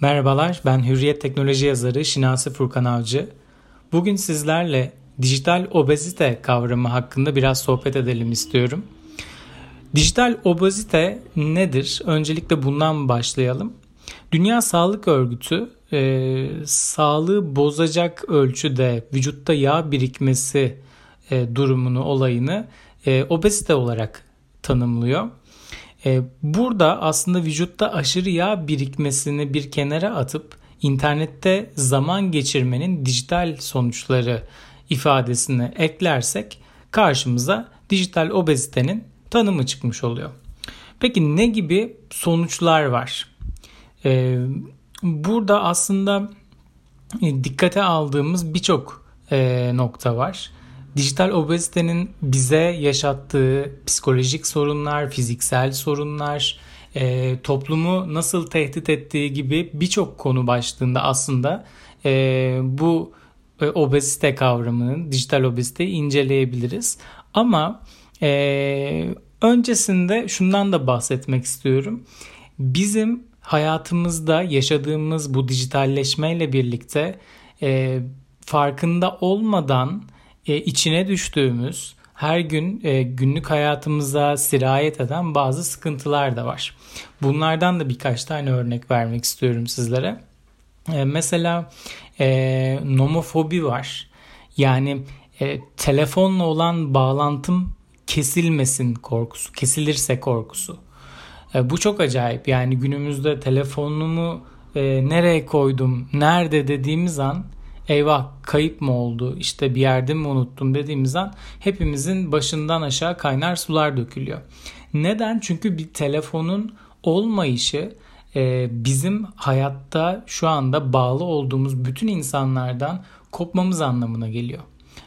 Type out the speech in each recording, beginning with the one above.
Merhabalar, ben Hürriyet Teknoloji yazarı Şinasi Furkan Avcı. Bugün sizlerle dijital obezite kavramı hakkında biraz sohbet edelim istiyorum. Dijital obezite nedir? Öncelikle bundan başlayalım. Dünya Sağlık Örgütü e, sağlığı bozacak ölçüde vücutta yağ birikmesi e, durumunu, olayını e, obezite olarak tanımlıyor. E, burada aslında vücutta aşırı yağ birikmesini bir kenara atıp internette zaman geçirmenin dijital sonuçları ifadesini eklersek karşımıza dijital obezitenin tanımı çıkmış oluyor. Peki ne gibi sonuçlar var? Ee, burada aslında e, dikkate aldığımız birçok e, nokta var dijital obezitenin bize yaşattığı psikolojik sorunlar, fiziksel sorunlar, e, toplumu nasıl tehdit ettiği gibi birçok konu başlığında aslında e, bu e, obezite kavramının, dijital obeziteyi inceleyebiliriz. Ama e, öncesinde şundan da bahsetmek istiyorum. Bizim hayatımızda yaşadığımız bu dijitalleşmeyle birlikte e, farkında olmadan e, içine düştüğümüz her gün e, günlük hayatımıza sirayet eden bazı sıkıntılar da var. Bunlardan da birkaç tane örnek vermek istiyorum sizlere. E, mesela e, nomofobi var. Yani e, telefonla olan bağlantım kesilmesin korkusu, kesilirse korkusu. E, bu çok acayip. Yani günümüzde telefonumu e, nereye koydum, nerede dediğimiz an eyvah kayıp mı oldu işte bir yerde mi unuttum dediğimiz an hepimizin başından aşağı kaynar sular dökülüyor. Neden? Çünkü bir telefonun olmayışı e, bizim hayatta şu anda bağlı olduğumuz bütün insanlardan kopmamız anlamına geliyor.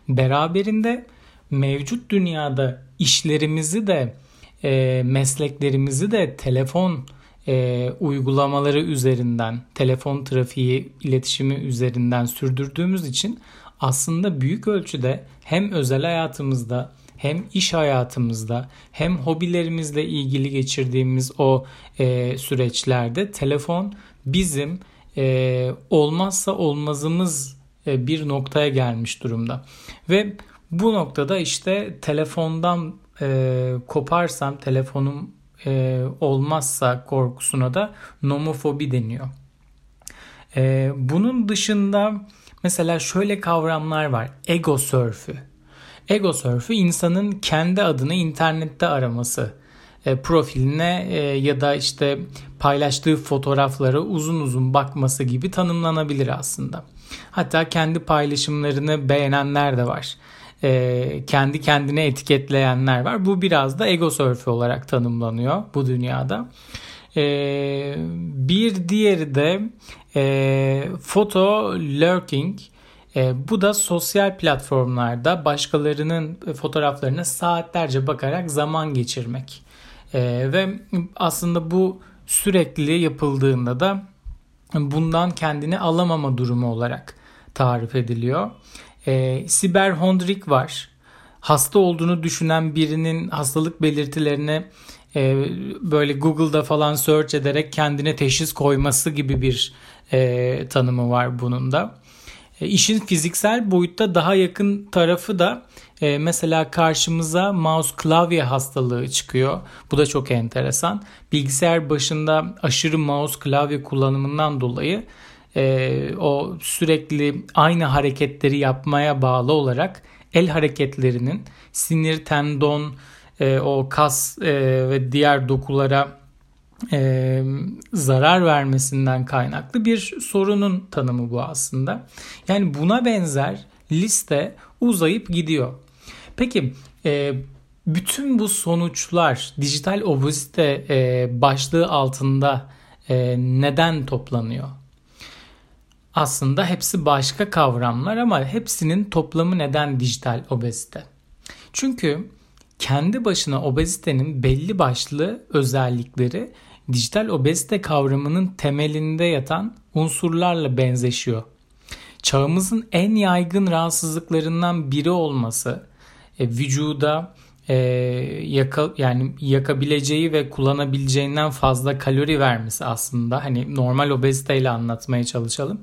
Beraberinde mevcut dünyada işlerimizi de e, mesleklerimizi de telefon e, uygulamaları üzerinden, telefon trafiği iletişimi üzerinden sürdürdüğümüz için aslında büyük ölçüde hem özel hayatımızda hem iş hayatımızda hem hobilerimizle ilgili geçirdiğimiz o e, süreçlerde telefon bizim e, olmazsa olmazımız e, bir noktaya gelmiş durumda. Ve bu noktada işte telefondan e, koparsam telefonum e, olmazsa korkusuna da nomofobi deniyor. E, bunun dışında mesela şöyle kavramlar var. Ego sörfü. Ego sörfü insanın kendi adını internette araması. E, profiline e, ya da işte paylaştığı fotoğraflara uzun uzun bakması gibi tanımlanabilir aslında. Hatta kendi paylaşımlarını beğenenler de var e, kendi kendine etiketleyenler var. Bu biraz da ego surfi olarak tanımlanıyor bu dünyada. E, bir diğeri de e, photo lurking. E, bu da sosyal platformlarda başkalarının fotoğraflarına saatlerce bakarak zaman geçirmek. E, ve aslında bu sürekli yapıldığında da bundan kendini alamama durumu olarak tarif ediliyor. E, siberhondrik var. Hasta olduğunu düşünen birinin hastalık belirtilerini e, böyle Google'da falan search ederek kendine teşhis koyması gibi bir e, tanımı var bunun da. E, işin fiziksel boyutta daha yakın tarafı da e, mesela karşımıza mouse klavye hastalığı çıkıyor. Bu da çok enteresan. Bilgisayar başında aşırı mouse klavye kullanımından dolayı e, o sürekli aynı hareketleri yapmaya bağlı olarak el hareketlerinin sinir, tendon, e, o kas e, ve diğer dokulara e, zarar vermesinden kaynaklı bir sorunun tanımı bu aslında. Yani buna benzer liste uzayıp gidiyor. Peki e, bütün bu sonuçlar dijital obezite e, başlığı altında e, neden toplanıyor? Aslında hepsi başka kavramlar ama hepsinin toplamı neden dijital obezite? Çünkü kendi başına obezitenin belli başlı özellikleri dijital obezite kavramının temelinde yatan unsurlarla benzeşiyor. Çağımızın en yaygın rahatsızlıklarından biri olması, e, vücuda e, yaka, yani yakabileceği ve kullanabileceğinden fazla kalori vermesi aslında. Hani normal obeziteyle anlatmaya çalışalım.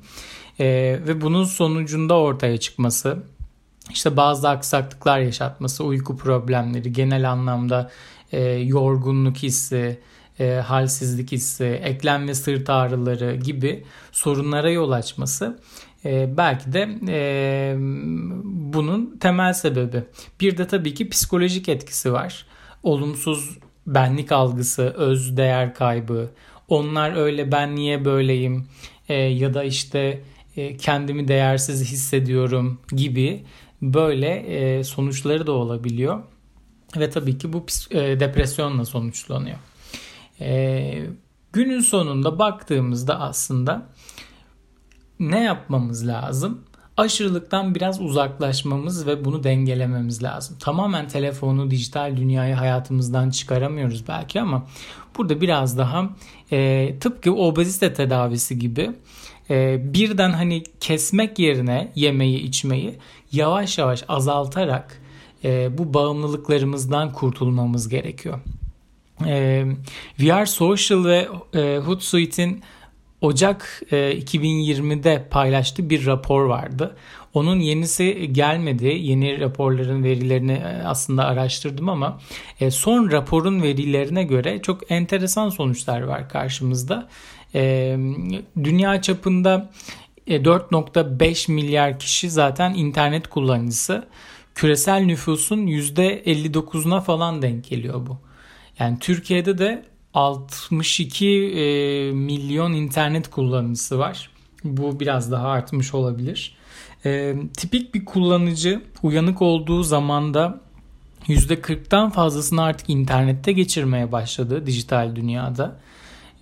E, ve bunun sonucunda ortaya çıkması işte bazı aksaklıklar yaşatması, uyku problemleri, genel anlamda e, yorgunluk hissi, e, halsizlik hissi, eklem ve sırt ağrıları gibi sorunlara yol açması e, belki de e, bunun temel sebebi. Bir de tabii ki psikolojik etkisi var. Olumsuz benlik algısı, öz değer kaybı, onlar öyle ben niye böyleyim e, ya da işte e, kendimi değersiz hissediyorum gibi böyle e, sonuçları da olabiliyor. Ve tabii ki bu e, depresyonla sonuçlanıyor. E, günün sonunda baktığımızda aslında ne yapmamız lazım? Aşırılıktan biraz uzaklaşmamız ve bunu dengelememiz lazım. Tamamen telefonu, dijital dünyayı hayatımızdan çıkaramıyoruz belki ama burada biraz daha e, tıpkı obezite tedavisi gibi e, birden hani kesmek yerine yemeği içmeyi yavaş yavaş azaltarak e, bu bağımlılıklarımızdan kurtulmamız gerekiyor. E, VR Social ve e, Hootsuite'in Ocak e, 2020'de paylaştığı bir rapor vardı. Onun yenisi gelmedi. Yeni raporların verilerini e, aslında araştırdım ama e, son raporun verilerine göre çok enteresan sonuçlar var karşımızda. E, dünya çapında 4.5 milyar kişi zaten internet kullanıcısı. Küresel nüfusun %59'una falan denk geliyor bu. Yani Türkiye'de de 62 e, milyon internet kullanıcısı var. Bu biraz daha artmış olabilir. E, tipik bir kullanıcı uyanık olduğu zamanda %40'tan fazlasını artık internette geçirmeye başladı dijital dünyada.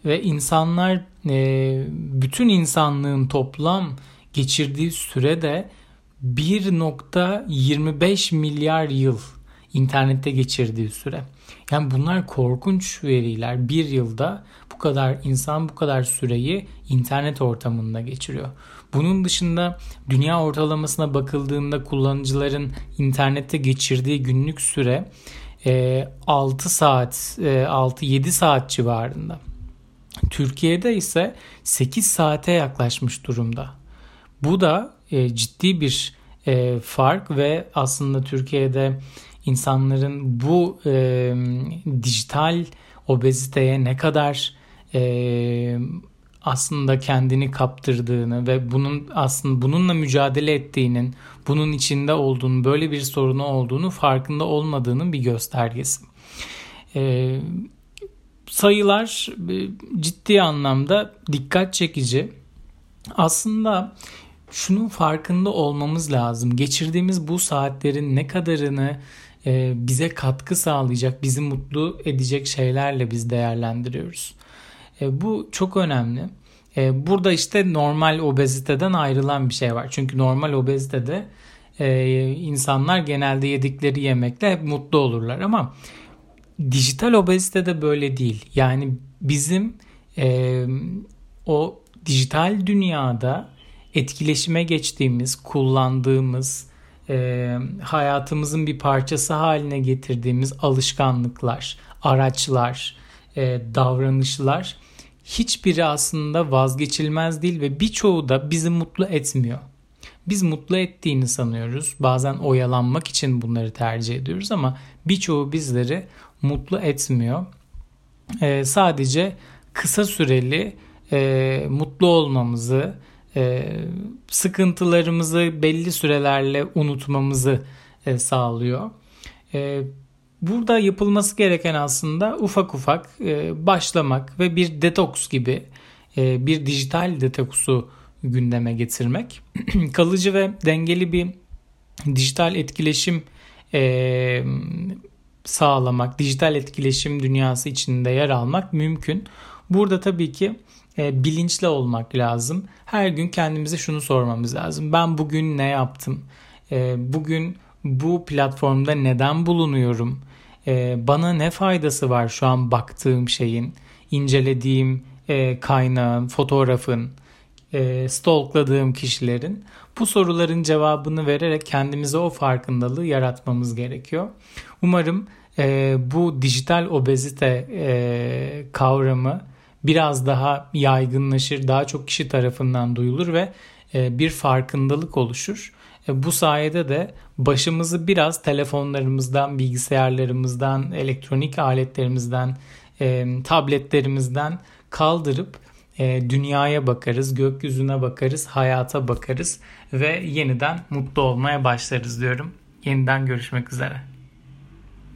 Ve insanlar e, bütün insanlığın toplam geçirdiği sürede 1.25 milyar yıl internette geçirdiği süre. Yani bunlar korkunç veriler. Bir yılda bu kadar insan bu kadar süreyi internet ortamında geçiriyor. Bunun dışında dünya ortalamasına bakıldığında kullanıcıların internette geçirdiği günlük süre 6 saat 6-7 saat civarında. Türkiye'de ise 8 saate yaklaşmış durumda. Bu da e, ciddi bir e, fark ve aslında Türkiye'de insanların bu e, dijital obeziteye ne kadar e, aslında kendini kaptırdığını ve bunun aslında bununla mücadele ettiğinin, bunun içinde olduğunu, böyle bir sorunu olduğunu farkında olmadığının bir göstergesi. E, sayılar ciddi anlamda dikkat çekici. Aslında şunun farkında olmamız lazım. Geçirdiğimiz bu saatlerin ne kadarını e, bize katkı sağlayacak, bizi mutlu edecek şeylerle biz değerlendiriyoruz. E, bu çok önemli. Burada işte normal obeziteden ayrılan bir şey var. Çünkü normal obezitede insanlar genelde yedikleri yemekle hep mutlu olurlar ama dijital obezite de böyle değil. Yani bizim e, o dijital dünyada etkileşime geçtiğimiz, kullandığımız, e, hayatımızın bir parçası haline getirdiğimiz alışkanlıklar, araçlar, e, davranışlar hiçbiri aslında vazgeçilmez değil ve birçoğu da bizi mutlu etmiyor. Biz mutlu ettiğini sanıyoruz. Bazen oyalanmak için bunları tercih ediyoruz ama birçoğu bizleri mutlu etmiyor. E, sadece kısa süreli e, mutlu olmamızı, e, sıkıntılarımızı belli sürelerle unutmamızı e, sağlıyor. E, burada yapılması gereken aslında ufak ufak başlamak ve bir detoks gibi bir dijital detoksu gündeme getirmek. Kalıcı ve dengeli bir dijital etkileşim sağlamak, dijital etkileşim dünyası içinde yer almak mümkün. Burada tabii ki e, bilinçli olmak lazım. Her gün kendimize şunu sormamız lazım. Ben bugün ne yaptım? E, bugün bu platformda neden bulunuyorum? E, bana ne faydası var şu an baktığım şeyin, incelediğim e, kaynağın, fotoğrafın? e, stalkladığım kişilerin bu soruların cevabını vererek kendimize o farkındalığı yaratmamız gerekiyor. Umarım e, bu dijital obezite e, kavramı biraz daha yaygınlaşır, daha çok kişi tarafından duyulur ve e, bir farkındalık oluşur. E, bu sayede de başımızı biraz telefonlarımızdan, bilgisayarlarımızdan, elektronik aletlerimizden, e, tabletlerimizden kaldırıp dünyaya bakarız, gökyüzüne bakarız, hayata bakarız ve yeniden mutlu olmaya başlarız diyorum. Yeniden görüşmek üzere.